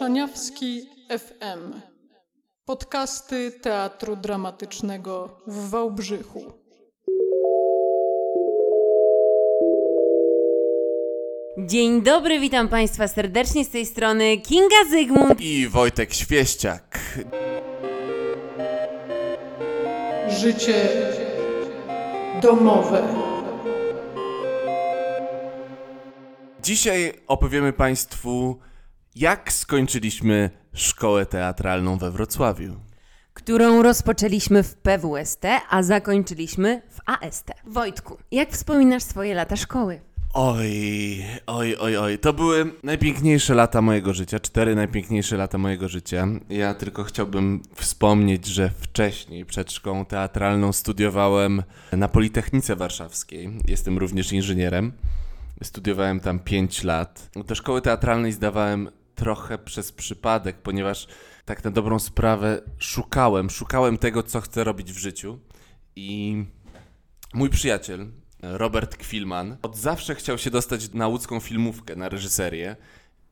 Szaniawski FM. Podcasty Teatru Dramatycznego w Wałbrzychu. Dzień dobry, witam Państwa serdecznie z tej strony Kinga Zygmunt. I Wojtek Świeściak. Życie domowe. Dzisiaj opowiemy Państwu, jak skończyliśmy szkołę teatralną we Wrocławiu. Którą rozpoczęliśmy w PWST, a zakończyliśmy w AST. Wojtku, jak wspominasz swoje lata szkoły? Oj, oj, oj, oj. To były najpiękniejsze lata mojego życia. Cztery najpiękniejsze lata mojego życia. Ja tylko chciałbym wspomnieć, że wcześniej, przed szkołą teatralną, studiowałem na Politechnice Warszawskiej. Jestem również inżynierem. Studiowałem tam 5 lat. Do szkoły teatralnej zdawałem trochę przez przypadek, ponieważ tak na dobrą sprawę szukałem, szukałem tego, co chcę robić w życiu. I mój przyjaciel, Robert Kwilman, od zawsze chciał się dostać na łódzką filmówkę, na reżyserię.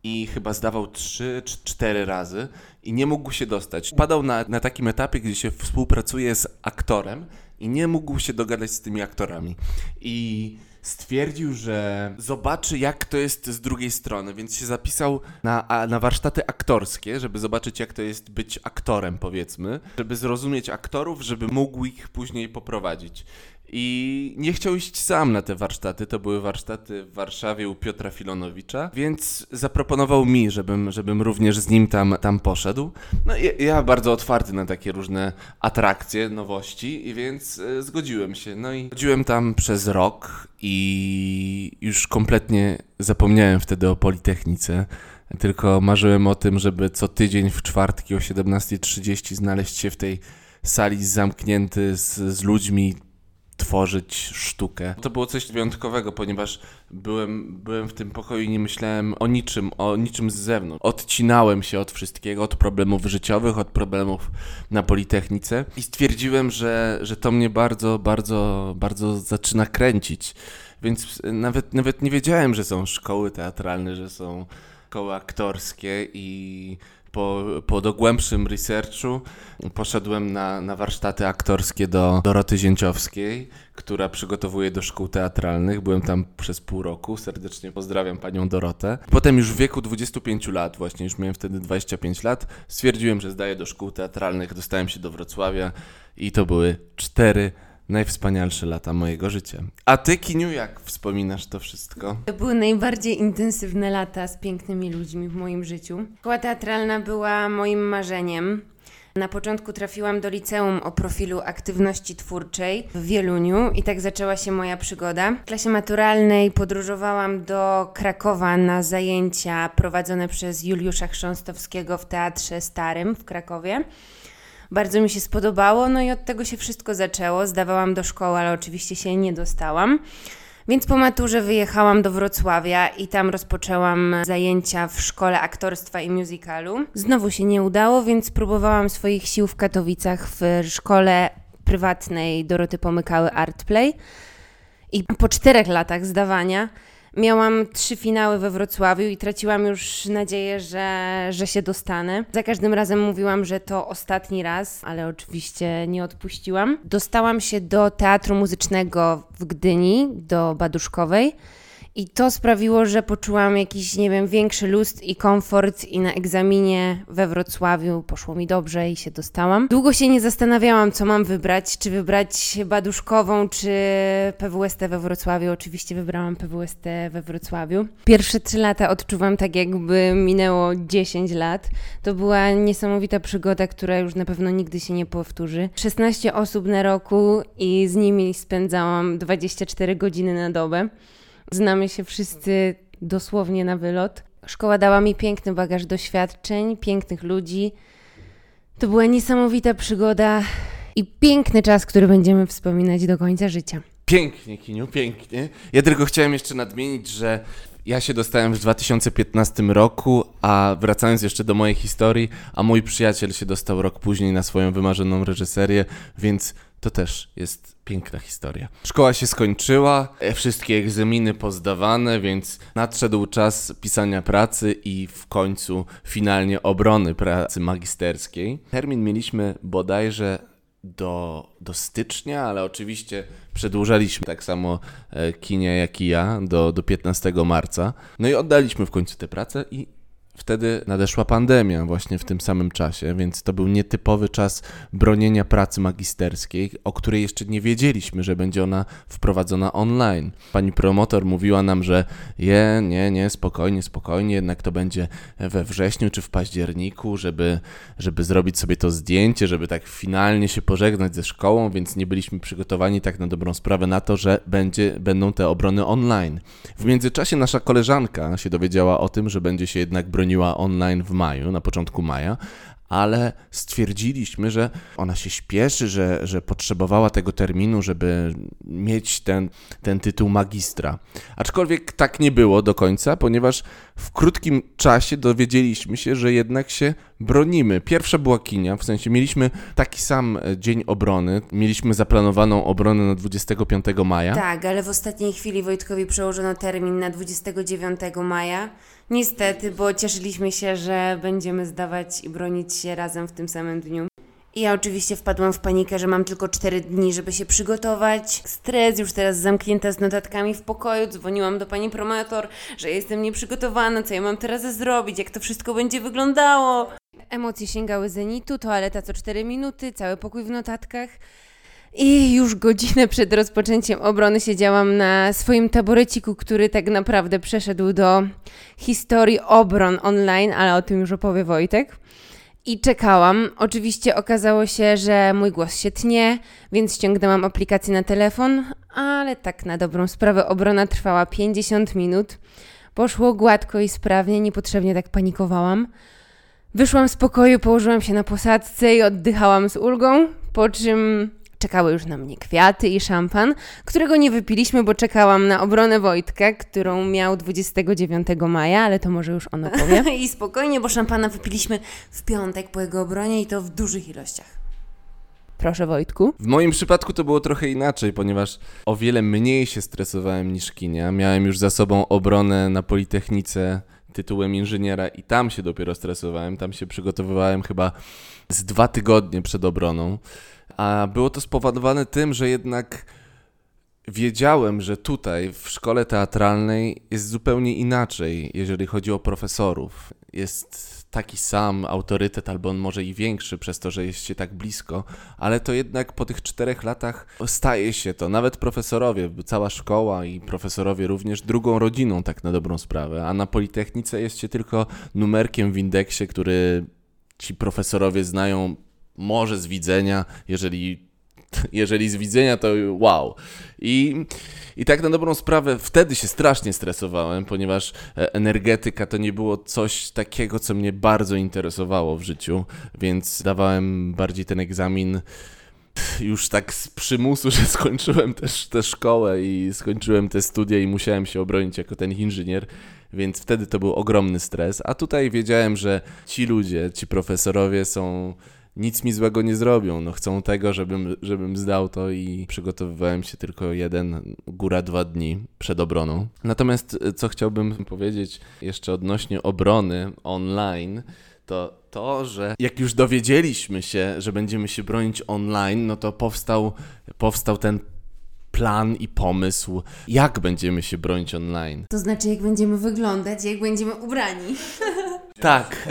I chyba zdawał 3 czy 4 razy i nie mógł się dostać. Padał na, na takim etapie, gdzie się współpracuje z aktorem i nie mógł się dogadać z tymi aktorami. I stwierdził, że zobaczy, jak to jest z drugiej strony, więc się zapisał na, a- na warsztaty aktorskie, żeby zobaczyć, jak to jest być aktorem, powiedzmy, żeby zrozumieć aktorów, żeby mógł ich później poprowadzić. I nie chciał iść sam na te warsztaty. To były warsztaty w Warszawie u Piotra Filonowicza, więc zaproponował mi, żebym, żebym również z nim tam, tam poszedł. No i ja bardzo otwarty na takie różne atrakcje, nowości, i więc e, zgodziłem się. No i chodziłem tam przez rok i już kompletnie zapomniałem wtedy o Politechnice. Tylko marzyłem o tym, żeby co tydzień w czwartki o 17.30 znaleźć się w tej sali zamknięty z, z ludźmi, tworzyć sztukę. To było coś wyjątkowego, ponieważ byłem, byłem w tym pokoju i nie myślałem o niczym, o niczym z zewnątrz. Odcinałem się od wszystkiego, od problemów życiowych, od problemów na Politechnice i stwierdziłem, że, że to mnie bardzo, bardzo, bardzo zaczyna kręcić. Więc nawet, nawet nie wiedziałem, że są szkoły teatralne, że są szkoły aktorskie i po, po dogłębszym researchu poszedłem na, na warsztaty aktorskie do Doroty Zięciowskiej, która przygotowuje do szkół teatralnych. Byłem tam przez pół roku. Serdecznie pozdrawiam panią Dorotę. Potem już w wieku 25 lat, właśnie już miałem wtedy 25 lat, stwierdziłem, że zdaję do szkół teatralnych. Dostałem się do Wrocławia i to były cztery najwspanialsze lata mojego życia. A ty, Kiniu, jak wspominasz to wszystko? To były najbardziej intensywne lata z pięknymi ludźmi w moim życiu. Szkoła teatralna była moim marzeniem. Na początku trafiłam do liceum o profilu aktywności twórczej w Wieluniu i tak zaczęła się moja przygoda. W klasie maturalnej podróżowałam do Krakowa na zajęcia prowadzone przez Juliusza Chrząstowskiego w Teatrze Starym w Krakowie. Bardzo mi się spodobało, no i od tego się wszystko zaczęło. Zdawałam do szkoły, ale oczywiście się nie dostałam. Więc po maturze wyjechałam do Wrocławia i tam rozpoczęłam zajęcia w szkole aktorstwa i musicalu. Znowu się nie udało, więc próbowałam swoich sił w Katowicach w szkole prywatnej Doroty Pomykały Artplay. I po czterech latach zdawania miałam trzy finały we Wrocławiu i traciłam już nadzieję, że, że się dostanę. Za każdym razem mówiłam, że to ostatni raz, ale oczywiście nie odpuściłam. Dostałam się do Teatru Muzycznego w Gdyni, do Baduszkowej. I to sprawiło, że poczułam jakiś, nie wiem, większy lust i komfort i na egzaminie we Wrocławiu poszło mi dobrze i się dostałam. Długo się nie zastanawiałam, co mam wybrać, czy wybrać Baduszkową, czy PWST we Wrocławiu. Oczywiście wybrałam PWST we Wrocławiu. Pierwsze trzy lata odczuwam tak, jakby minęło 10 lat. To była niesamowita przygoda, która już na pewno nigdy się nie powtórzy. 16 osób na roku i z nimi spędzałam 24 godziny na dobę. Znamy się wszyscy dosłownie na wylot. Szkoła dała mi piękny bagaż doświadczeń, pięknych ludzi. To była niesamowita przygoda i piękny czas, który będziemy wspominać do końca życia. Pięknie, Kiniu, pięknie. Ja tylko chciałem jeszcze nadmienić, że ja się dostałem w 2015 roku, a wracając jeszcze do mojej historii, a mój przyjaciel się dostał rok później na swoją wymarzoną reżyserię, więc to też jest piękna historia. Szkoła się skończyła, e, wszystkie egzaminy pozdawane, więc nadszedł czas pisania pracy i w końcu finalnie obrony pracy magisterskiej. Termin mieliśmy bodajże do, do stycznia, ale oczywiście przedłużaliśmy tak samo e, Kinia jak i ja do, do 15 marca. No i oddaliśmy w końcu tę pracę i wtedy nadeszła pandemia właśnie w tym samym czasie, więc to był nietypowy czas bronienia pracy magisterskiej, o której jeszcze nie wiedzieliśmy, że będzie ona wprowadzona online. Pani promotor mówiła nam, że je, nie, nie, spokojnie, spokojnie, jednak to będzie we wrześniu czy w październiku, żeby, żeby zrobić sobie to zdjęcie, żeby tak finalnie się pożegnać ze szkołą, więc nie byliśmy przygotowani tak na dobrą sprawę na to, że będzie, będą te obrony online. W międzyczasie nasza koleżanka się dowiedziała o tym, że będzie się jednak broniła online w maju, na początku maja, ale stwierdziliśmy, że ona się śpieszy, że, że potrzebowała tego terminu, żeby mieć ten, ten tytuł magistra. Aczkolwiek tak nie było do końca, ponieważ w krótkim czasie dowiedzieliśmy się, że jednak się bronimy. Pierwsza była kinia, w sensie mieliśmy taki sam e, dzień obrony, mieliśmy zaplanowaną obronę na 25 maja. Tak, ale w ostatniej chwili Wojtkowi przełożono termin na 29 maja. Niestety, bo cieszyliśmy się, że będziemy zdawać i bronić się razem w tym samym dniu. Ja oczywiście wpadłam w panikę, że mam tylko 4 dni, żeby się przygotować. Stres, już teraz zamknięta z notatkami w pokoju. Dzwoniłam do pani promotor, że jestem nieprzygotowana, co ja mam teraz zrobić, jak to wszystko będzie wyglądało. Emocje sięgały zenitu, toaleta co 4 minuty, cały pokój w notatkach. I już godzinę przed rozpoczęciem obrony siedziałam na swoim taboreciku, który tak naprawdę przeszedł do historii obron online, ale o tym już opowie Wojtek. I czekałam. Oczywiście okazało się, że mój głos się tnie, więc ściągnęłam aplikację na telefon, ale tak na dobrą sprawę obrona trwała 50 minut. Poszło gładko i sprawnie, niepotrzebnie tak panikowałam. Wyszłam z pokoju, położyłam się na posadzce i oddychałam z ulgą, po czym czekały już na mnie kwiaty i szampan, którego nie wypiliśmy, bo czekałam na obronę Wojtka, którą miał 29 maja, ale to może już on opowie. I spokojnie, bo szampana wypiliśmy w piątek po jego obronie i to w dużych ilościach. Proszę Wojtku. W moim przypadku to było trochę inaczej, ponieważ o wiele mniej się stresowałem niż Kinia. Miałem już za sobą obronę na Politechnice tytułem inżyniera i tam się dopiero stresowałem. Tam się przygotowywałem chyba z dwa tygodnie przed obroną. A było to spowodowane tym, że jednak wiedziałem, że tutaj w szkole teatralnej jest zupełnie inaczej, jeżeli chodzi o profesorów. Jest taki sam autorytet, albo on może i większy przez to, że jest się tak blisko, ale to jednak po tych czterech latach staje się to. Nawet profesorowie, cała szkoła i profesorowie również drugą rodziną, tak na dobrą sprawę. A na Politechnice jest się tylko numerkiem w indeksie, który ci profesorowie znają może z widzenia, jeżeli jeżeli z widzenia, to wow. I, I tak na dobrą sprawę wtedy się strasznie stresowałem, ponieważ e, energetyka to nie było coś takiego, co mnie bardzo interesowało w życiu, więc dawałem bardziej ten egzamin już tak z przymusu, że skończyłem też tę szkołę i skończyłem te studia i musiałem się obronić jako ten inżynier, więc wtedy to był ogromny stres. A tutaj wiedziałem, że ci ludzie, ci profesorowie są nic mi złego nie zrobią. No chcą tego, żebym, żebym zdał to i przygotowywałem się tylko jeden, góra dwa dni przed obroną. Natomiast e, co chciałbym powiedzieć jeszcze odnośnie obrony online, to to, że jak już dowiedzieliśmy się, że będziemy się bronić online, no to powstał, powstał ten plan i pomysł, jak będziemy się bronić online. To znaczy, jak będziemy wyglądać, jak będziemy ubrani. Tak.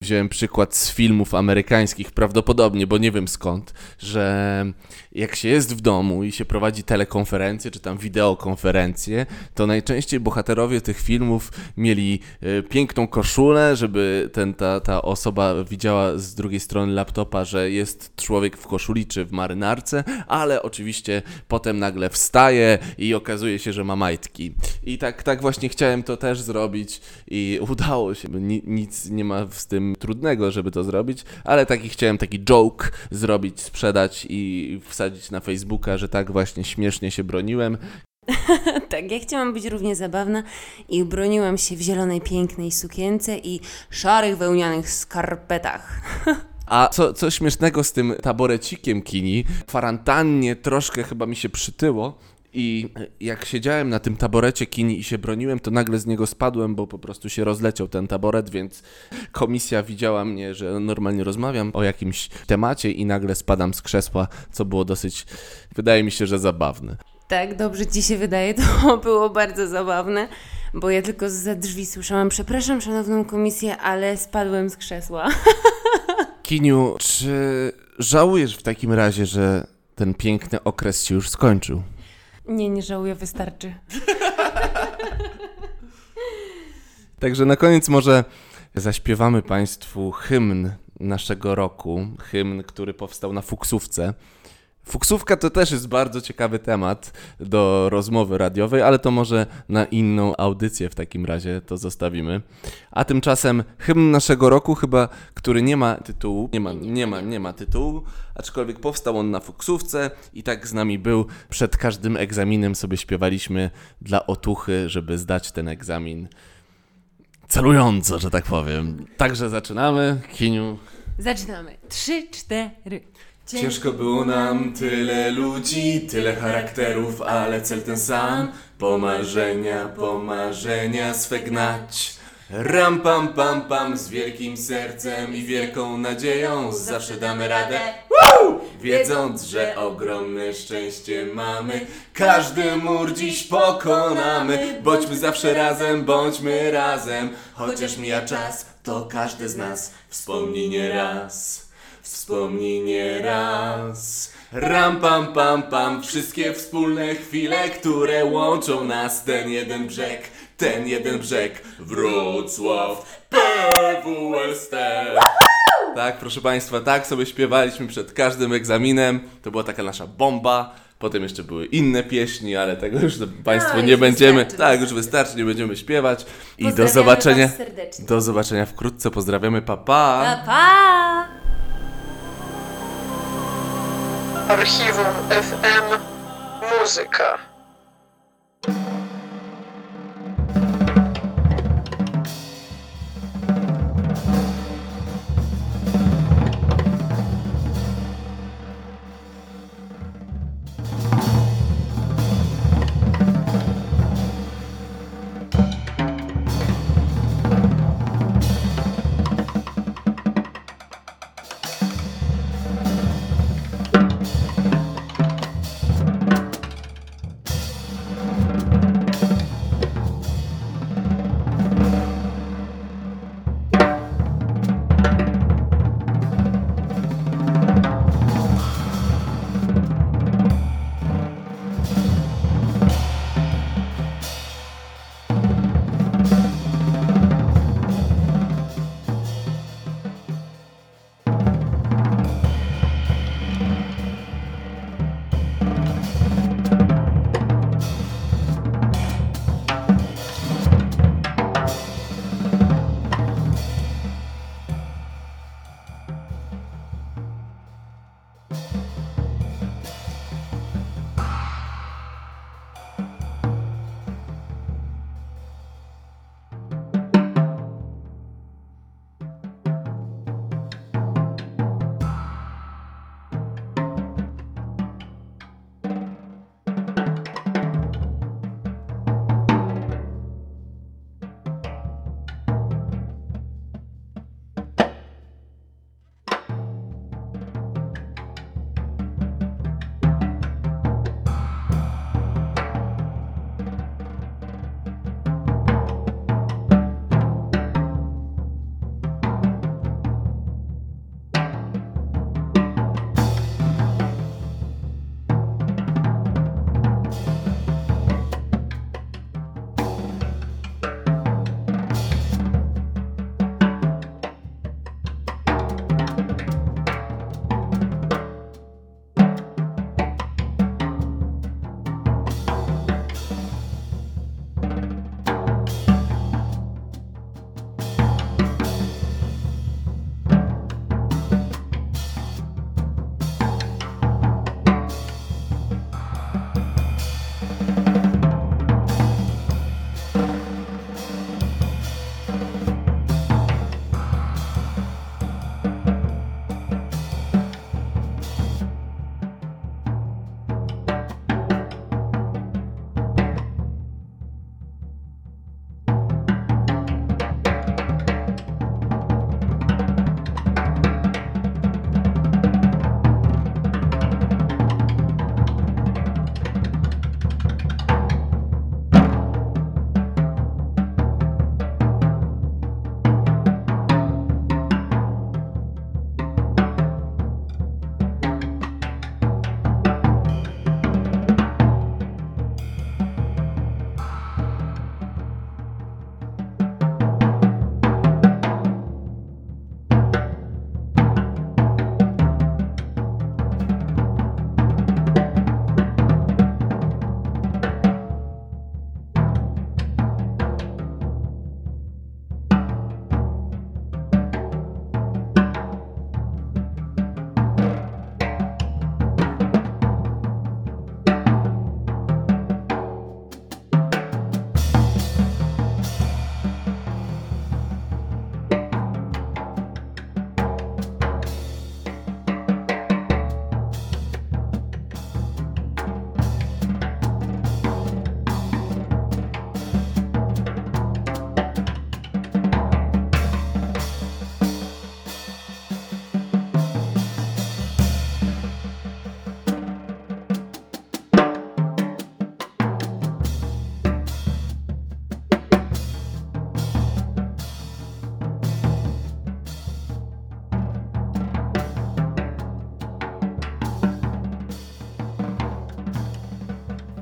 Wziąłem przykład z filmów amerykańskich, prawdopodobnie, bo nie wiem skąd, że jak się jest w domu i się prowadzi telekonferencję czy tam wideokonferencję, to najczęściej bohaterowie tych filmów mieli y, piękną koszulę, żeby ten, ta, ta osoba widziała z drugiej strony laptopa, że jest człowiek w koszuli czy w marynarce, ale oczywiście potem nagle wstaje i okazuje się, że ma majtki. I tak, tak właśnie chciałem to też zrobić i udało się. Ni, nic nie ma z tym trudnego, żeby to zrobić, ale taki chciałem taki joke zrobić, sprzedać i wsadzić na Facebooka, że tak właśnie śmiesznie się broniłem. tak, ja chciałam być równie zabawna i broniłam się w zielonej, pięknej sukience i szarych, wełnianych skarpetach. A co, co śmiesznego z tym taborecikiem kini, kwarantannie troszkę chyba mi się przytyło i jak siedziałem na tym taborecie kini i się broniłem, to nagle z niego spadłem, bo po prostu się rozleciał ten taboret, więc komisja widziała mnie, że normalnie rozmawiam o jakimś temacie i nagle spadam z krzesła, co było dosyć, wydaje mi się, że zabawne. Tak, dobrze ci się wydaje, to było bardzo zabawne, bo ja tylko za drzwi słyszałam, przepraszam szanowną komisję, ale spadłem z krzesła. Kiniu, czy żałujesz w takim razie, że ten piękny okres się już skończył? Nie, nie żałuję, wystarczy. Także na koniec może zaśpiewamy Państwu hymn naszego roku, hymn, który powstał na fuksówce. Fuksówka to też jest bardzo ciekawy temat do rozmowy radiowej, ale to może na inną audycję w takim razie to zostawimy. A tymczasem hymn naszego roku chyba, który nie ma tytułu, nie ma, nie ma, nie ma tytułu, aczkolwiek powstał on na fuksówce i tak z nami był. Przed każdym egzaminem sobie śpiewaliśmy dla otuchy, żeby zdać ten egzamin celująco, że tak powiem. Także zaczynamy. Kiniu. Zaczynamy. Trzy, cztery. Ciężko było nam, tyle ludzi, tyle charakterów, ale cel ten sam. Pomarzenia, pomarzenia swe gnać. Ram pam pam pam z wielkim sercem i wielką nadzieją zawsze damy radę. Woo! Wiedząc, że ogromne szczęście mamy, każdy mur dziś pokonamy. Bądźmy zawsze razem, bądźmy razem. Chociaż mija czas, to każdy z nas wspomni nie raz. Wspomnij nie raz. Ram pam pam pam, wszystkie wspólne chwile, które łączą nas, ten jeden brzeg, ten jeden brzeg, Wrocław, PWST. Tak, proszę Państwa, tak sobie śpiewaliśmy przed każdym egzaminem. To była taka nasza bomba. Potem jeszcze były inne pieśni, ale tego już Państwo No, nie już będziemy. wystarczy, Tak, już wystarczy, nie będziemy śpiewać. I do Pozdrawiamy zobaczenia. was serdecznie. Do zobaczenia wkrótce. Pozdrawiamy, pa pa. Pa, Archiwum FM Muzyka.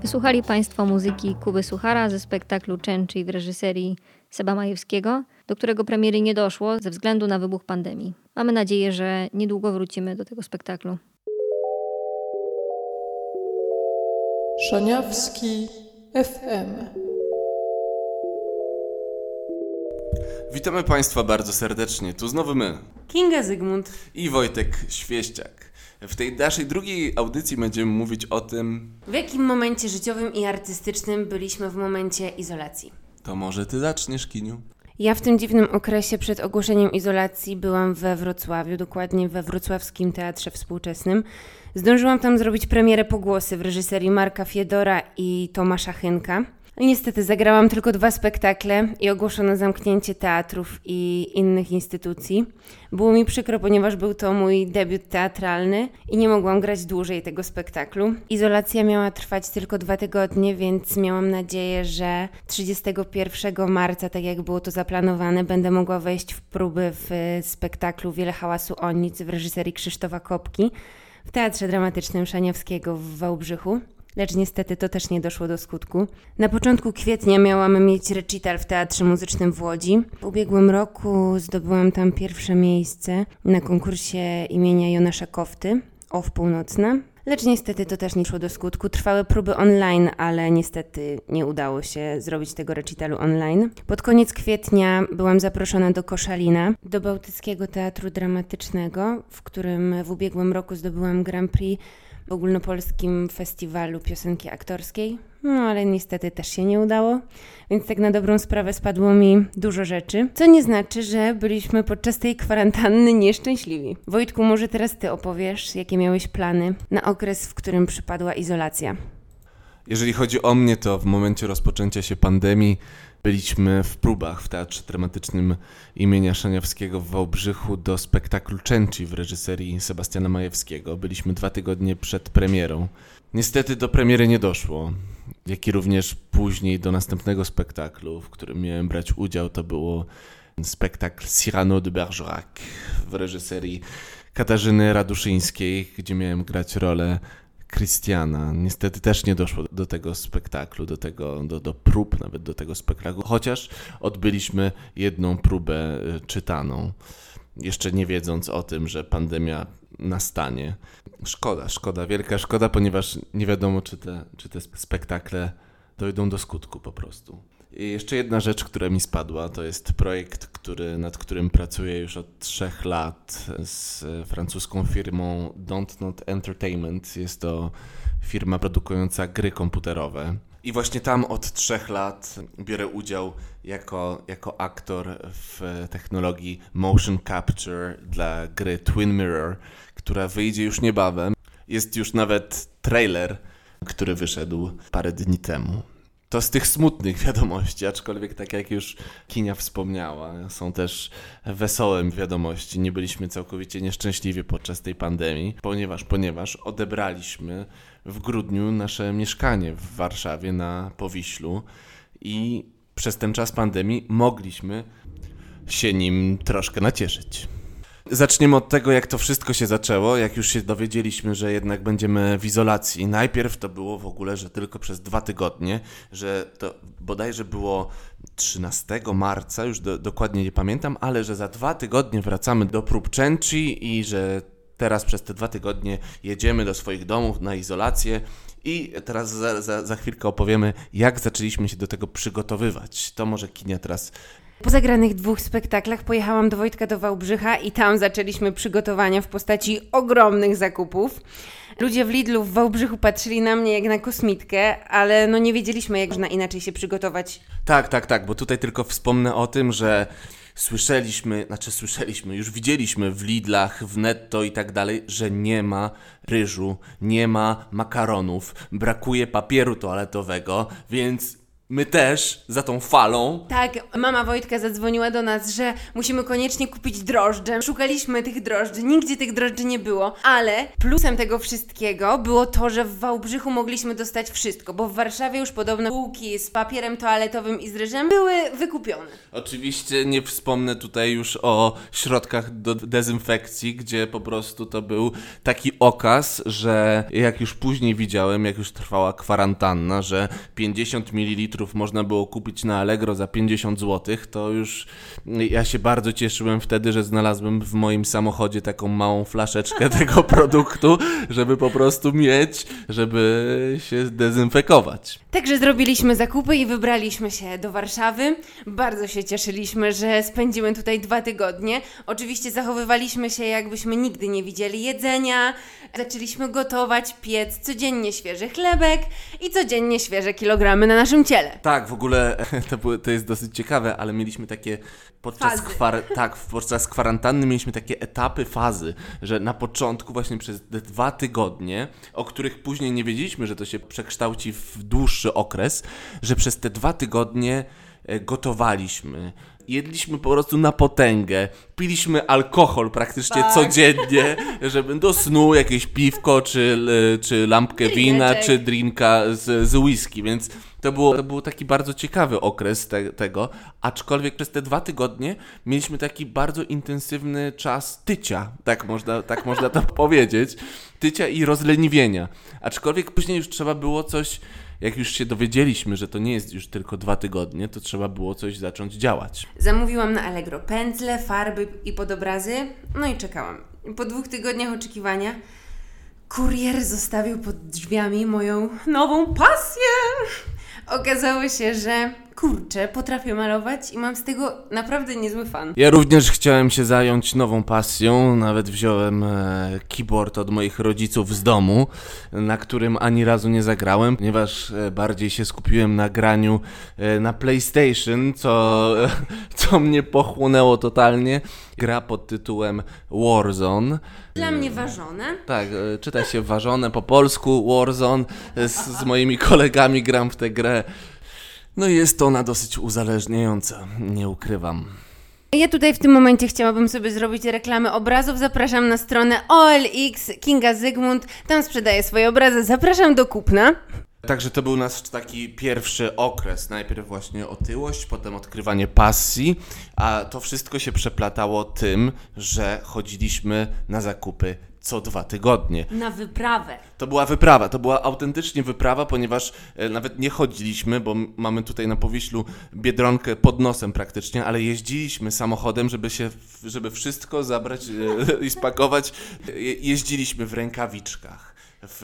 Wysłuchali Państwo muzyki Kuby Suchara ze spektaklu Częczy w reżyserii Seba Majewskiego, do którego premiery nie doszło ze względu na wybuch pandemii. Mamy nadzieję, że niedługo wrócimy do tego spektaklu. Szaniawski FM. Witamy Państwa bardzo serdecznie. Tu znowu my Kinga Zygmunt. i Wojtek Świeściak. W tej naszej drugiej audycji będziemy mówić o tym, W jakim momencie życiowym i artystycznym byliśmy w momencie izolacji? to może Ty zaczniesz, Kiniu? Ja w tym dziwnym okresie przed ogłoszeniem izolacji byłam we Wrocławiu, dokładnie we Wrocławskim Teatrze Współczesnym. Zdążyłam tam zrobić premierę pogłosy w reżyserii Marka Fiedora i Tomasza Chynka. Niestety zagrałam tylko dwa spektakle i ogłoszono zamknięcie teatrów i innych instytucji. Było mi przykro, ponieważ był to mój debiut teatralny i nie mogłam grać dłużej tego spektaklu. Izolacja miała trwać tylko dwa tygodnie, więc miałam nadzieję, że 31 marca, tak jak było to zaplanowane, będę mogła wejść w próby w e, spektaklu Wiele hałasu o nic w reżyserii Krzysztofa Kopki w Teatrze Dramatycznym Szaniawskiego w Wałbrzychu. Lecz niestety to też nie doszło do skutku. Na początku kwietnia miałam mieć recital w Teatrze Muzycznym w Łodzi. W ubiegłym roku zdobyłam tam pierwsze miejsce na konkursie imienia Jonasza Kofty, OW Północna. Lecz niestety to też nie szło do skutku. Trwały próby online, ale niestety nie udało się zrobić tego recitalu online. Pod koniec kwietnia byłam zaproszona do Koszalina, do Bałtyckiego Teatru Dramatycznego, w którym w ubiegłym roku zdobyłam Grand Prix ogólnopolskim festiwalu piosenki aktorskiej. No ale niestety też się nie udało, więc tak na dobrą sprawę spadło mi dużo rzeczy, co nie znaczy, że byliśmy podczas tej kwarantanny nieszczęśliwi. Wojtku, może teraz ty opowiesz, jakie miałeś plany na okres, w którym przypadła izolacja. Jeżeli chodzi o mnie, to w momencie rozpoczęcia się pandemii byliśmy w próbach w Teatrze Dramatycznym imienia Szaniawskiego w Wałbrzychu do spektaklu Częci w reżyserii Sebastiana Majewskiego. Byliśmy dwa tygodnie przed premierą. Niestety do premiery nie doszło, jak i również później do następnego spektaklu, w którym miałem brać udział. To było spektakl Cyrano de Bergerac w reżyserii Katarzyny Raduszyńskiej, gdzie miałem grać rolę Christiana. Niestety też nie doszło do tego spektaklu, do, tego, do, do prób nawet do tego spektaklu, chociaż odbyliśmy jedną próbę y, czytaną, jeszcze nie wiedząc o tym, że pandemia nastanie. Szkoda, szkoda, wielka szkoda, ponieważ nie wiadomo, czy te, czy te spektakle dojdą do skutku po prostu. I jeszcze jedna rzecz, która mi spadła, to jest projekt, który, nad którym pracuję już od trzech lat z francuską firmą Don't Not Entertainment. Jest to firma produkująca gry komputerowe. I właśnie tam od trzech lat biorę udział jako, jako aktor w technologii motion capture dla gry Twin Mirror, która wyjdzie już niebawem. Jest już nawet trailer, który wyszedł parę dni temu. To z tych smutnych wiadomości, aczkolwiek tak jak już Kinia wspomniała, są też wesołe wiadomości. Nie byliśmy całkowicie nieszczęśliwi podczas tej pandemii, ponieważ, ponieważ odebraliśmy w grudniu nasze mieszkanie w Warszawie na Powiślu i przez ten czas pandemii mogliśmy się nim troszkę nacieszyć. Zaczniemy od tego, jak to wszystko się zaczęło, jak już się dowiedzieliśmy, że jednak będziemy w izolacji. Najpierw to było w ogóle, że tylko przez dwa tygodnie, że to bodajże było 13 marca, już do, dokładnie nie pamiętam, ale że za dwa tygodnie wracamy do prób Częci i że teraz przez te dwa tygodnie jedziemy do swoich domów na izolację. I teraz za, za, za chwilkę opowiemy, jak zaczęliśmy się do tego przygotowywać. To może Kinia teraz Po zagranych dwóch spektaklach pojechałam do Wojtka do Wałbrzycha i tam zaczęliśmy przygotowania w postaci ogromnych zakupów. Ludzie w Lidlu w Wałbrzychu patrzyli na mnie jak na kosmitkę, ale no nie wiedzieliśmy, jak można inaczej się przygotować. Tak, tak, tak, bo tutaj tylko wspomnę o tym, że słyszeliśmy, znaczy słyszeliśmy, już widzieliśmy w Lidlach, w Netto i tak dalej, że nie ma ryżu, nie ma makaronów, brakuje papieru toaletowego, więc My też za tą falą. Tak, mama Wojtka zadzwoniła do nas, że musimy koniecznie kupić drożdże. Szukaliśmy tych drożdży, nigdzie tych drożdży nie było, ale plusem tego wszystkiego było to, że w Wałbrzychu mogliśmy dostać wszystko, bo w Warszawie już podobno półki z papierem toaletowym i z ryżem były wykupione. Oczywiście nie wspomnę tutaj już o środkach do dezynfekcji, gdzie po prostu to był taki okaz, że jak już później widziałem, jak już trwała kwarantanna, że 50 ml można było kupić na Allegro za 50 zł, to już ja się bardzo cieszyłem wtedy, że znalazłem w moim samochodzie taką małą flaszeczkę tego produktu, żeby po prostu mieć, żeby się dezynfekować. Także zrobiliśmy zakupy i wybraliśmy się do Warszawy. Bardzo się cieszyliśmy, że spędzimy tutaj dwa tygodnie. Oczywiście zachowywaliśmy się, jakbyśmy nigdy nie widzieli jedzenia. Zaczęliśmy gotować, piec codziennie świeży chlebek i codziennie świeże kilogramy na naszym ciele. Tak, w ogóle to, było, to jest dosyć ciekawe, ale mieliśmy takie podczas, kwar, tak, podczas kwarantanny mieliśmy takie etapy fazy, że na początku właśnie przez te dwa tygodnie, o których później nie wiedzieliśmy, że to się przekształci w dłuższy okres, że przez te dwa tygodnie e, gotowaliśmy. Jedliśmy po prostu na potęgę. Piliśmy alkohol praktycznie Tak. codziennie, żeby do snu jakieś piwko, czy, l- czy lampkę wina, czy drinka z, z whisky, więc to, było, to był taki bardzo ciekawy okres te, tego, aczkolwiek przez te dwa tygodnie mieliśmy taki bardzo intensywny czas tycia, tak można, tak można to powiedzieć, tycia i rozleniwienia, aczkolwiek później już trzeba było coś, jak już się dowiedzieliśmy, że to nie jest już tylko dwa tygodnie, to trzeba było coś zacząć działać. Zamówiłam na Allegro pędzle, farby i podobrazy, no i czekałam. Po dwóch tygodniach oczekiwania kurier zostawił pod drzwiami moją nową pasję. Okazało się, że kurczę, potrafię malować i mam z tego naprawdę niezły fan. Ja również chciałem się zająć nową pasją, nawet wziąłem e, keyboard od moich rodziców z domu, na którym ani razu nie zagrałem, ponieważ e, bardziej się skupiłem na graniu e, na PlayStation, co, co mnie pochłonęło totalnie. Gra pod tytułem Warzone. Dla mnie ważone. Tak, e, czyta się ważone po polsku, Warzone. Z, z moimi kolegami gram w tę grę. No i jest ona dosyć uzależniająca, nie ukrywam. Ja tutaj w tym momencie chciałabym sobie zrobić reklamę obrazów. Zapraszam na stronę OLX Kinga Zygmunt. Tam sprzedaję swoje obrazy. Zapraszam do kupna. Także to był nasz taki pierwszy okres. Najpierw właśnie otyłość, potem odkrywanie pasji, a to wszystko się przeplatało tym, że chodziliśmy na zakupy co dwa tygodnie. Na wyprawę. To była wyprawa, to była autentycznie wyprawa, ponieważ e, nawet nie chodziliśmy, bo mamy tutaj na Powiślu Biedronkę pod nosem praktycznie, ale jeździliśmy samochodem, żeby się, żeby wszystko zabrać e, i spakować. Je, jeździliśmy w rękawiczkach. W,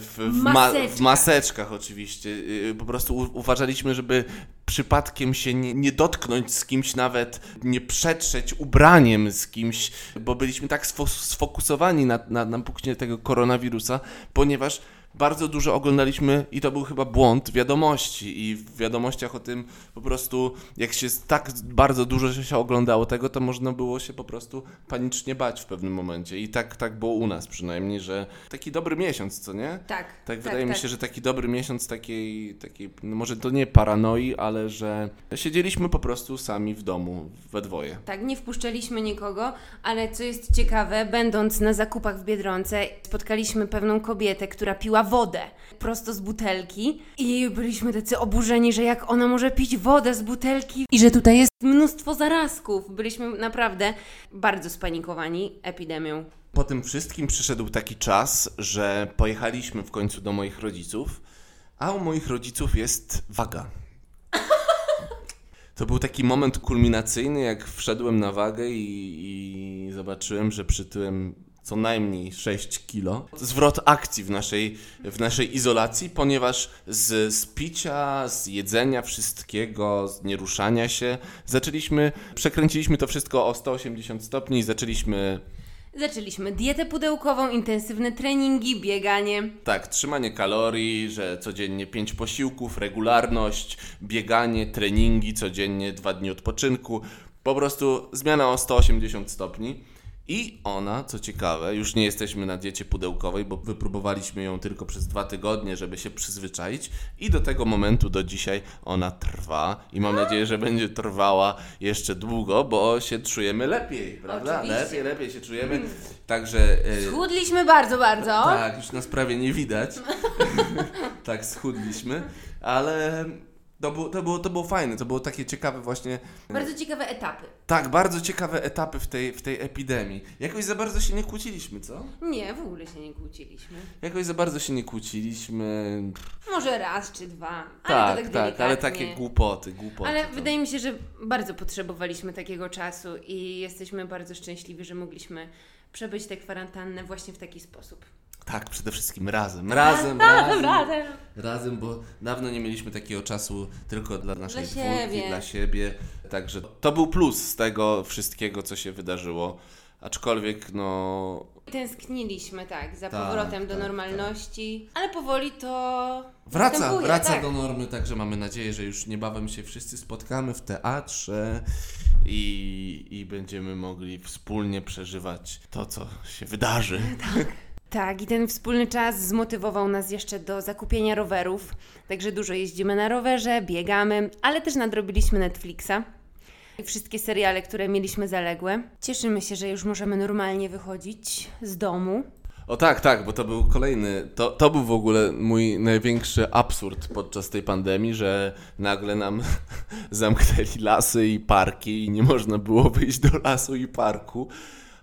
w, w, ma, w Maseczkach. maseczkach oczywiście. Y, Po prostu u, uważaliśmy, żeby przypadkiem się nie, nie dotknąć z kimś nawet, nie przetrzeć ubraniem z kimś, bo byliśmy tak sfo- sfokusowani na, na, na tego koronawirusa, ponieważ bardzo dużo oglądaliśmy i to był chyba błąd wiadomości i w wiadomościach o tym po prostu jak się tak bardzo dużo się oglądało tego, to można było się po prostu panicznie bać w pewnym momencie i tak, tak było u nas przynajmniej, że taki dobry miesiąc, co nie? Tak. Tak, wydaje mi się, że taki dobry miesiąc takiej, takiej no może to nie paranoi, ale że siedzieliśmy po prostu sami w domu, we dwoje. Tak, nie wpuszczaliśmy nikogo, ale co jest ciekawe, będąc na zakupach w Biedronce, spotkaliśmy pewną kobietę, która piła wodę prosto z butelki i byliśmy tacy oburzeni, że jak ona może pić wodę z butelki i że tutaj jest mnóstwo zarazków. Byliśmy naprawdę bardzo spanikowani epidemią. Po tym wszystkim przyszedł taki czas, że pojechaliśmy w końcu do moich rodziców, a u moich rodziców jest waga. To był taki moment kulminacyjny, jak wszedłem na wagę i, i zobaczyłem, że przytyłem co najmniej 6 kilo. Zwrot akcji w naszej, w naszej izolacji, ponieważ z, z picia, z jedzenia wszystkiego, z nieruszania się, zaczęliśmy, przekręciliśmy to wszystko o 180 stopni i zaczęliśmy Zaczęliśmy dietę pudełkową, intensywne treningi, bieganie. Tak, trzymanie kalorii, że codziennie 5 posiłków, regularność, bieganie, treningi, codziennie 2 dni odpoczynku. Po prostu zmiana o 180 stopni. I ona, co ciekawe, już nie jesteśmy na diecie pudełkowej, bo wypróbowaliśmy ją tylko przez dwa tygodnie, żeby się przyzwyczaić. I do tego momentu, do dzisiaj, ona trwa. I mam nadzieję, że będzie trwała jeszcze długo, bo się czujemy lepiej, prawda? Oczywiście. Lepiej, lepiej się czujemy. Także. e, Schudliśmy bardzo, bardzo. tak, już nas prawie nie widać. tak, schudliśmy, ale to było, to, było, to było fajne, to było takie ciekawe właśnie. Bardzo ciekawe etapy. Tak, bardzo ciekawe etapy w tej, w tej epidemii. Jakoś za bardzo się nie kłóciliśmy, co? Nie, w ogóle się nie kłóciliśmy. Jakoś za bardzo się nie kłóciliśmy. Może raz czy dwa. Ale Tak, to tak, tak, ale delikatnie. takie głupoty, głupoty. Ale to- wydaje mi się, że bardzo potrzebowaliśmy takiego czasu i jesteśmy bardzo szczęśliwi, że mogliśmy przebyć tę kwarantannę właśnie w taki sposób. Tak, przede wszystkim razem. Razem, razem. razem. Razem, bo dawno nie mieliśmy takiego czasu tylko dla naszej Dla siebie. dla siebie. Także to był plus z tego wszystkiego, co się wydarzyło. Aczkolwiek, no. Tęskniliśmy, tak, za Tak, powrotem do tak, normalności, ale powoli to Wraca, następuje, wraca tak. do normy, także mamy nadzieję, że już niebawem się wszyscy spotkamy w teatrze i, i będziemy mogli wspólnie przeżywać to, co się wydarzy. Tak, i ten wspólny czas zmotywował nas jeszcze do zakupienia rowerów. Także dużo jeździmy na rowerze, biegamy, ale też nadrobiliśmy Netflixa. I wszystkie seriale, które mieliśmy zaległe. Cieszymy się, że już możemy normalnie wychodzić z domu. O tak, tak, bo to był kolejny, to, to był w ogóle mój największy absurd podczas tej pandemii, że nagle nam zamknęli lasy i parki i nie można było wyjść do lasu i parku,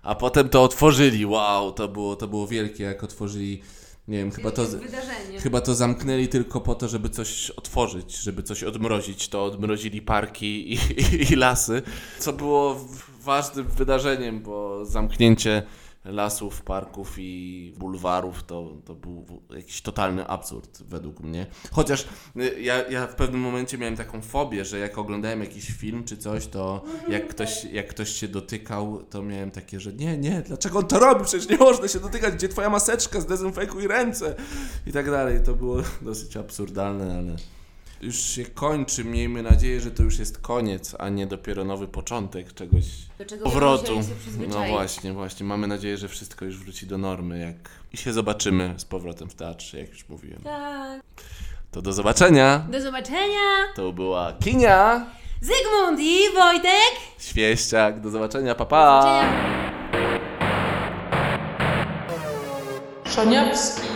a potem to otworzyli, wow, to było, to było wielkie, jak otworzyli, nie wiem, chyba to... Wydarzenie. Chyba to zamknęli tylko po to, żeby coś otworzyć, żeby coś odmrozić. To odmrozili parki i, i, i lasy, co było ważnym wydarzeniem, bo zamknięcie lasów, parków i bulwarów to, to był jakiś totalny absurd według mnie. Chociaż y, ja, ja w pewnym momencie miałem taką fobię, że jak oglądałem jakiś film czy coś, to jak ktoś, jak ktoś się dotykał, to miałem takie, że nie, nie, dlaczego on to robi? Przecież nie można się dotykać, gdzie twoja maseczka, zdezynfekuj ręce i tak dalej. To było dosyć absurdalne, ale już się kończy. Miejmy nadzieję, że to już jest koniec, a nie dopiero nowy początek czegoś Do czego powrotu. No właśnie, właśnie. Mamy nadzieję, że wszystko już wróci do normy, jak i się zobaczymy z powrotem w teatrze, jak już mówiłem. Tak. To do zobaczenia. Do zobaczenia! To była Kinia, Zygmunt i Wojtek! Świeściak. Do zobaczenia, papa. Do zobaczenia. Szaniawski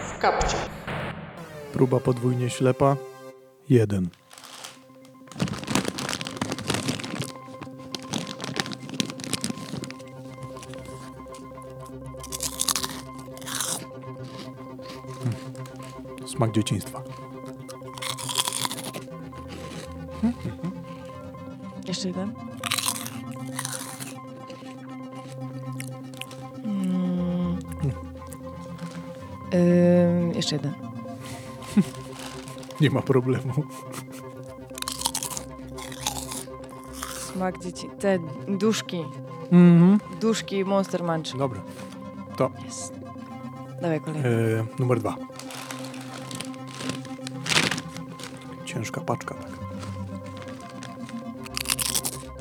w kapcie. Próba podwójnie ślepa. Jeden. Hmm. Smak dzieciństwa. Jeszcze jeden. Mm. Ym, jeszcze jeden. Nie ma problemu. Smak dzieci. Te duszki. Mhm. Duszki Monster Munch. Dobra. To Jest. Dawaj kolejny. e, numer dwa. Ciężka paczka, tak.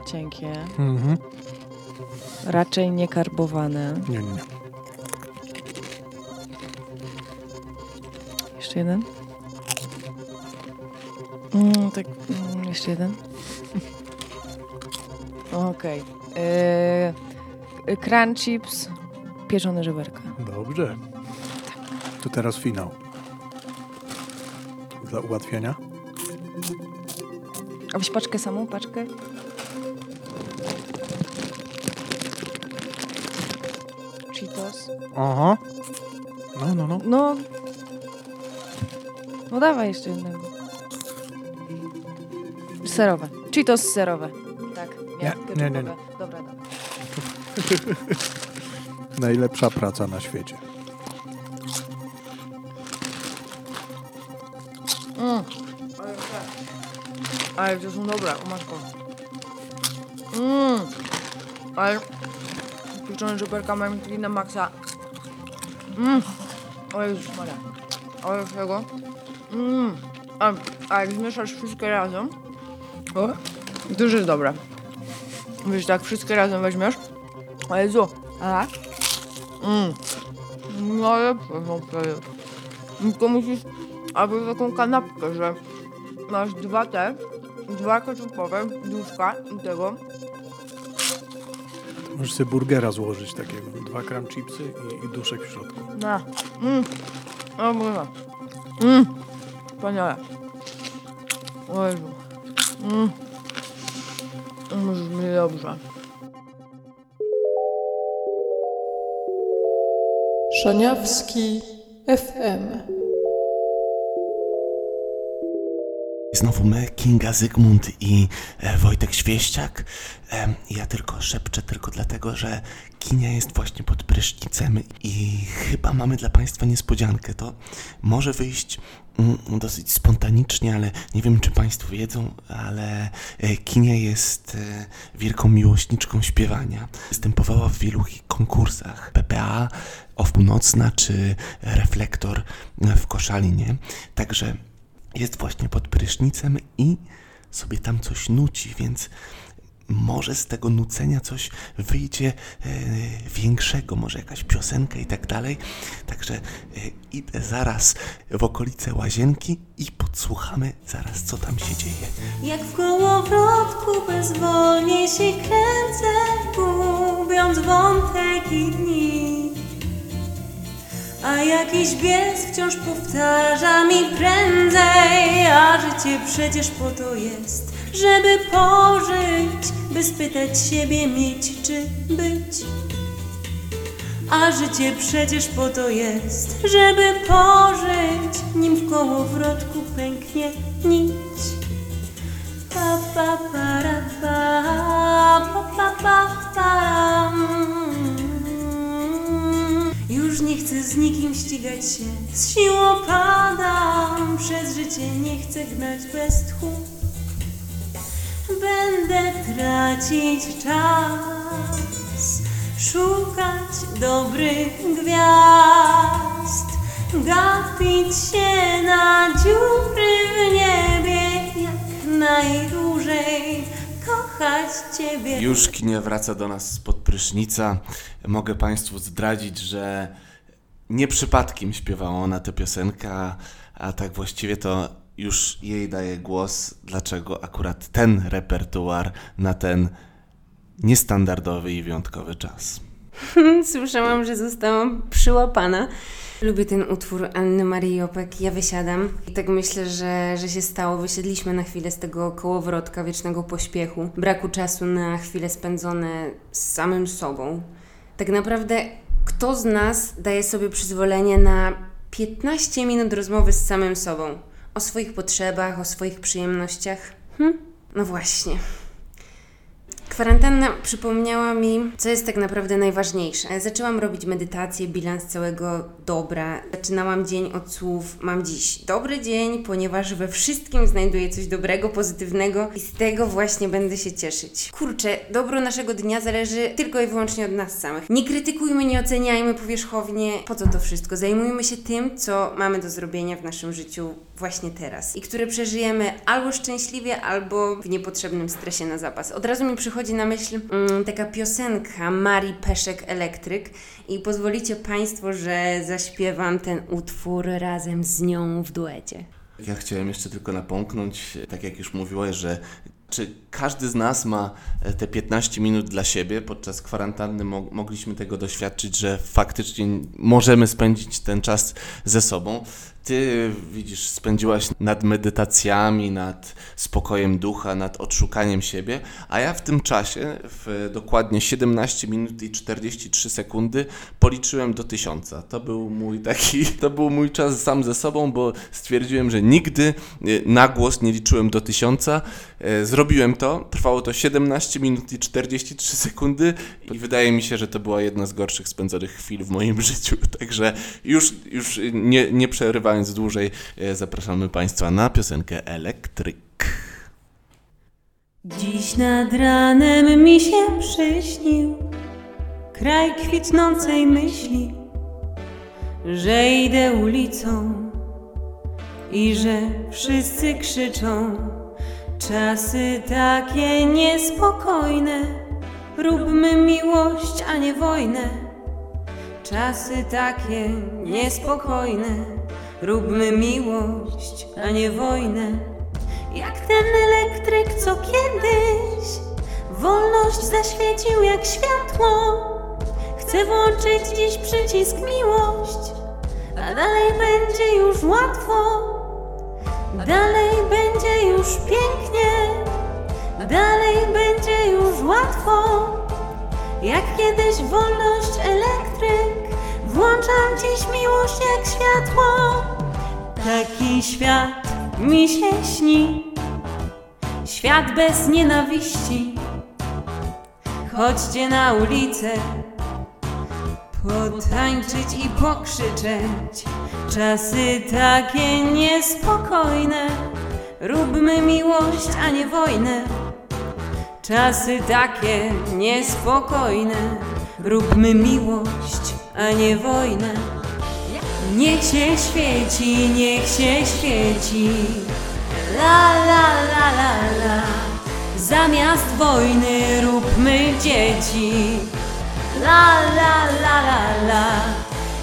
Cienkie. Mhm. Raczej niekarbowane. Nie, nie, nie. Jeszcze jeden. Mm, tak, mm, jeszcze jeden. Okej. Yy, crunch chips, pieczone żeberka. Dobrze. To teraz finał. Dla ułatwienia. A weź paczkę samą, paczkę. Cheetos. Aha. No, no, no. No. No dawaj jeszcze jednego. Serowe. Cheetos serowe. Tak. Nie, nie, nie, nie. ketchupowe. Dobra, dobra. Najlepsza praca na świecie. Mm. Ale to są dobre, o matko. Mmm. Ale pieczone żeberka mają taki na maksa. Mmm. O Jezus Maria. Ale tego. Mmm. A, a jak zmieszasz wszystkie razem, o, jest dobre. Wiesz, tak wszystkie razem weźmiesz O Jezu, a? Mmm. Najlepsze są przecież. Tylko musisz, albo taką kanapkę, że masz dwa te, dwa keczupowe, duszka i tego. Możesz sobie burgera złożyć takiego. Dwa gram chipsy i, i duszek w środku. Na. Mmm. O Boże. Mmm. Wspaniale. O Jezu. Mmm. Może mi dobrze. Szaniawski FM. Znowu my, Kinga Zygmunt i e, Wojtek Świeściak. E, ja tylko szepczę tylko dlatego, że Kinia jest właśnie pod prysznicem i chyba mamy dla Państwa niespodziankę. To może wyjść mm, dosyć spontanicznie, ale nie wiem, czy Państwo wiedzą, ale e, Kinia jest e, wielką miłośniczką śpiewania. Występowała w wielu konkursach PPA, OFF Północna czy Reflektor w Koszalinie. Także jest właśnie pod prysznicem i sobie tam coś nuci, więc może z tego nucenia coś wyjdzie e, większego, może jakaś piosenka i tak dalej. Także e, idę zaraz w okolice łazienki i podsłuchamy zaraz, co tam się dzieje. Jak w kołowrotku bezwolnie się kręcę, gubiąc wątek i dni. A jakiś bies wciąż powtarza mi prędzej, a życie przecież po to jest, żeby pożyć, by spytać siebie mieć czy być. A życie przecież po to jest, żeby pożyć, nim w kołowrotku pęknie nić. Pa, pa, para, pa, pa, pa, pa, param. Już nie chcę z nikim ścigać się, z siłą padam, przez życie nie chcę gnać bez tchu. Będę tracić czas, szukać dobrych gwiazd, gapić się na dziury w niebie, jak najdłużej kochać Ciebie. Już kinia wraca do nas spod prysznica. Mogę Państwu zdradzić, że nie przypadkiem śpiewała ona tę piosenkę, a tak właściwie to już jej daje głos, dlaczego akurat ten repertuar na ten niestandardowy i wyjątkowy czas. Słyszałam, że zostałam przyłapana. Lubię ten utwór Anny Marii Jopek. Ja wysiadam i tak myślę, że, że się stało. Wysiedliśmy na chwilę z tego kołowrotka wiecznego pośpiechu, braku czasu na chwile spędzone z samym sobą. Tak naprawdę, kto z nas daje sobie przyzwolenie na 15 minut rozmowy z samym sobą? O swoich potrzebach, o swoich przyjemnościach? Hm? No właśnie. Kwarantanna przypomniała mi, co jest tak naprawdę najważniejsze. Zaczęłam robić medytację, bilans całego dobra. Zaczynałam dzień od słów: Mam dziś dobry dzień, ponieważ we wszystkim znajduję coś dobrego, pozytywnego i z tego właśnie będę się cieszyć. Kurczę, dobro naszego dnia zależy tylko i wyłącznie od nas samych. Nie krytykujmy, nie oceniajmy powierzchownie. Po co to wszystko? Zajmujmy się tym, co mamy do zrobienia w naszym życiu właśnie teraz i które przeżyjemy albo szczęśliwie, albo w niepotrzebnym stresie na zapas. Od razu mi przychodzi na myśl mm, taka piosenka Marii Peszek Elektryk i pozwolicie Państwo, że zaśpiewam ten utwór razem z nią w duecie. Ja chciałem jeszcze tylko napomknąć, tak jak już mówiłaś, że czy każdy z nas ma e, te 15 minut dla siebie? Podczas kwarantanny mo- mogliśmy tego doświadczyć, że faktycznie możemy spędzić ten czas ze sobą. Ty, widzisz, spędziłaś nad medytacjami, nad spokojem ducha, nad odszukaniem siebie, a ja w tym czasie, w dokładnie 17 minut i 43 sekundy, policzyłem do tysiąca. To był mój taki, to był mój czas sam ze sobą, bo stwierdziłem, że nigdy e, na głos nie liczyłem do tysiąca. E, Zrobiłem to, trwało to 17 minut i 43 sekundy i wydaje mi się, że to była jedna z gorszych spędzonych chwil w moim życiu. Także już, już nie, nie przerywając dłużej, e, zapraszamy Państwa na piosenkę Elektryk. Dziś nad ranem mi się przyśnił kraj kwitnącej myśli, że idę ulicą i że wszyscy krzyczą. Czasy takie niespokojne, Róbmy miłość, a nie wojnę. Czasy takie niespokojne. Róbmy miłość, a nie wojnę. Jak ten elektryk, co kiedyś wolność zaświecił jak światło. Chcę włączyć dziś przycisk miłość, a dalej będzie już łatwo. Dalej będzie już pięknie, dalej będzie już łatwo. Jak kiedyś wolność elektryk, włączam dziś miłość jak światło. Taki świat mi się śni, świat bez nienawiści. Chodźcie na ulicę, potańczyć i pokrzyczeć. Czasy takie niespokojne, róbmy miłość, a nie wojnę. Czasy takie niespokojne, róbmy miłość, a nie wojnę. Niech się świeci, niech się świeci. La la la la la. Zamiast wojny róbmy dzieci. La la la la la.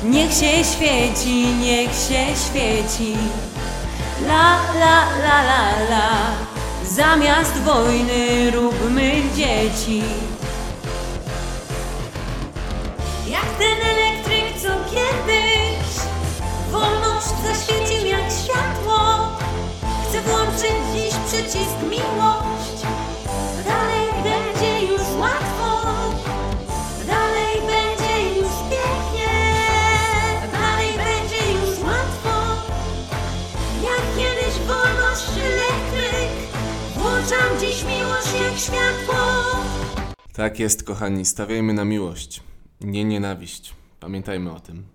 Niech się świeci, niech się świeci. La la la la la. Zamiast wojny róbmy dzieci. Zaświecił jak światło. Chcę włączyć dziś przycisk miłość. Dalej będzie już łatwo. Dalej będzie już pięknie. Dalej będzie już łatwo. Jak kiedyś wolność elektryk. Włączam dziś miłość jak światło. Tak jest, kochani, stawiajmy na miłość, nie nienawiść. Pamiętajmy o tym.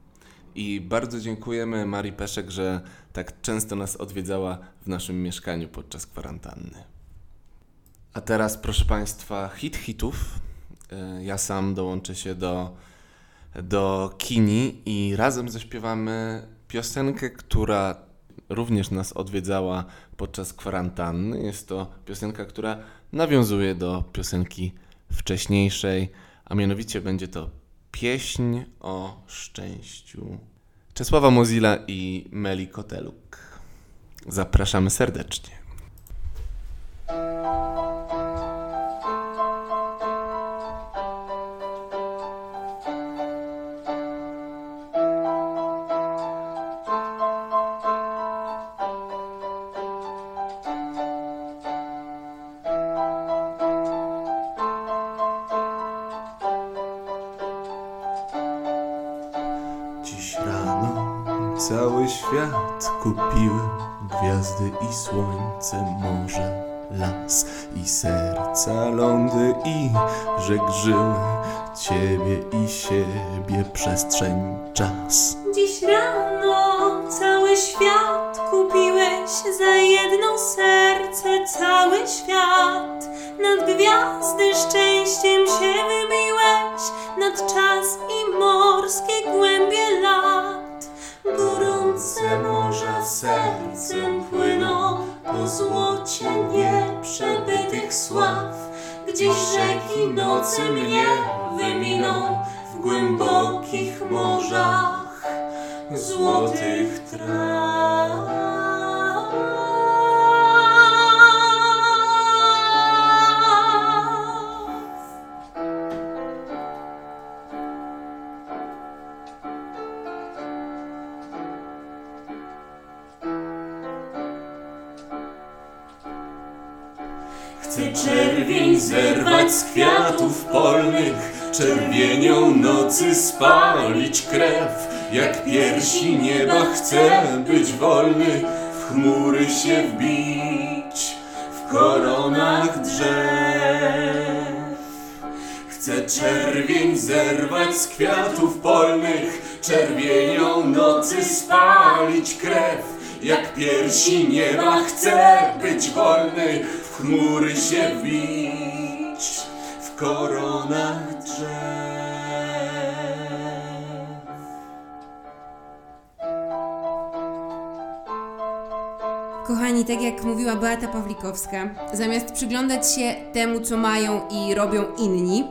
I bardzo dziękujemy Marii Peszek, że tak często nas odwiedzała w naszym mieszkaniu podczas kwarantanny. A teraz, proszę Państwa, hit hitów. E, Ja sam dołączę się do, do Kini i razem zaśpiewamy piosenkę, która również nas odwiedzała podczas kwarantanny. Jest to piosenka, która nawiązuje do piosenki wcześniejszej, a mianowicie będzie to pieśń o szczęściu Czesława Mozilla i Meli Koteluk. Zapraszamy serdecznie. Nocy mnie wyminą w głębokich morzach złotych traw. Chcę czerwień zerwać z kwiatów polnych, czerwienią nocy spalić krew. Jak piersi nieba chcę być wolny, w chmury się wbić, w koronach drzew. Chcę czerwień zerwać z kwiatów polnych, czerwienią nocy spalić krew. Jak piersi nieba chcę być wolny, chmury się wbić, w koronach drzew. Kochani, tak jak mówiła Beata Pawlikowska, zamiast przyglądać się temu, co mają i robią inni,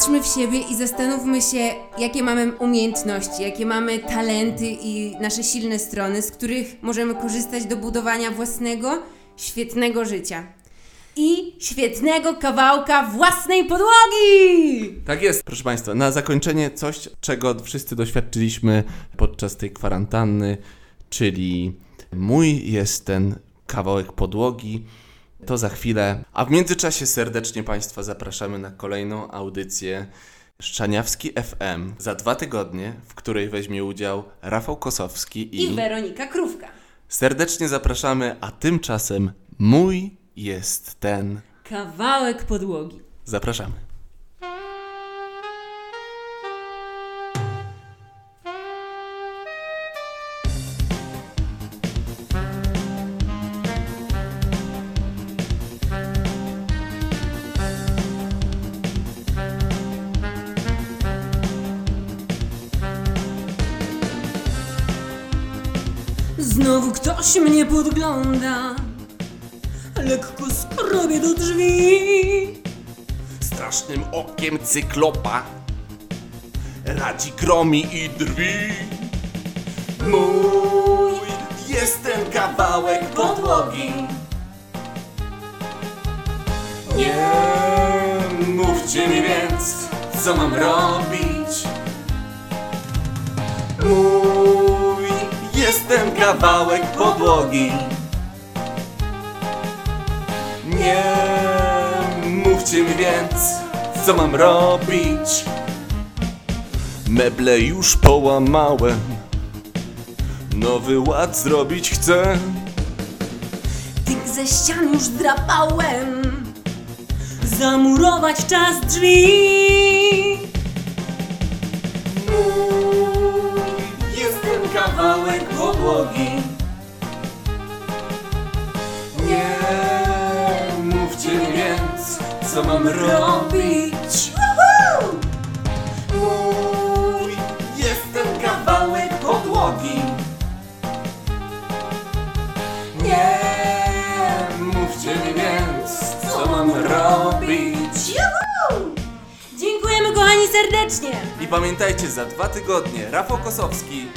Popatrzmy w siebie i zastanówmy się, jakie mamy umiejętności, jakie mamy talenty i nasze silne strony, z których możemy korzystać do budowania własnego, świetnego życia. I świetnego kawałka własnej podłogi! Tak jest, proszę Państwa. Na zakończenie coś, czego wszyscy doświadczyliśmy podczas tej kwarantanny, czyli mój jest ten kawałek podłogi. To za chwilę. A w międzyczasie serdecznie Państwa zapraszamy na kolejną audycję Szczaniawski FM za dwa tygodnie, w której weźmie udział Rafał Kosowski I Weronika Krówka. Serdecznie zapraszamy, a tymczasem mój jest ten. Kawałek podłogi. Zapraszamy. Ktoś mnie podgląda. Lekko skrobię do drzwi. Strasznym okiem cyklopa radzi gromi i drwi. Mój jest ten kawałek podłogi. Nie mówcie mi więc, co mam robić. Mój jest ten kawałek podłogi. Nie mówcie mi więc, co mam robić. Meble już połamałem, nowy ład zrobić chcę. Tych ze ścian już drapałem. Zamurować czas drzwi. Kawałek podłogi. Nie mówcie mi więc, co mam robić. Mój jest ten kawałek podłogi. Nie mówcie mi więc, co mam robić. Dziękujemy kochani serdecznie. I pamiętajcie, za dwa tygodnie Rafał Kosowski.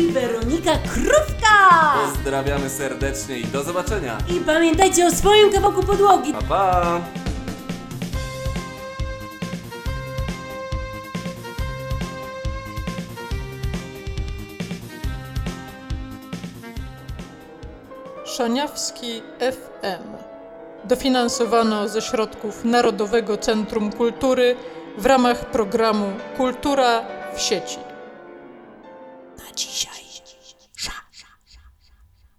I Weronika Krówka. Pozdrawiamy serdecznie i do zobaczenia. I pamiętajcie o swoim kawałku podłogi. Pa, pa! Szaniawski FM. Dofinansowano ze środków Narodowego Centrum Kultury w ramach programu Kultura w sieci. na dzisiaj.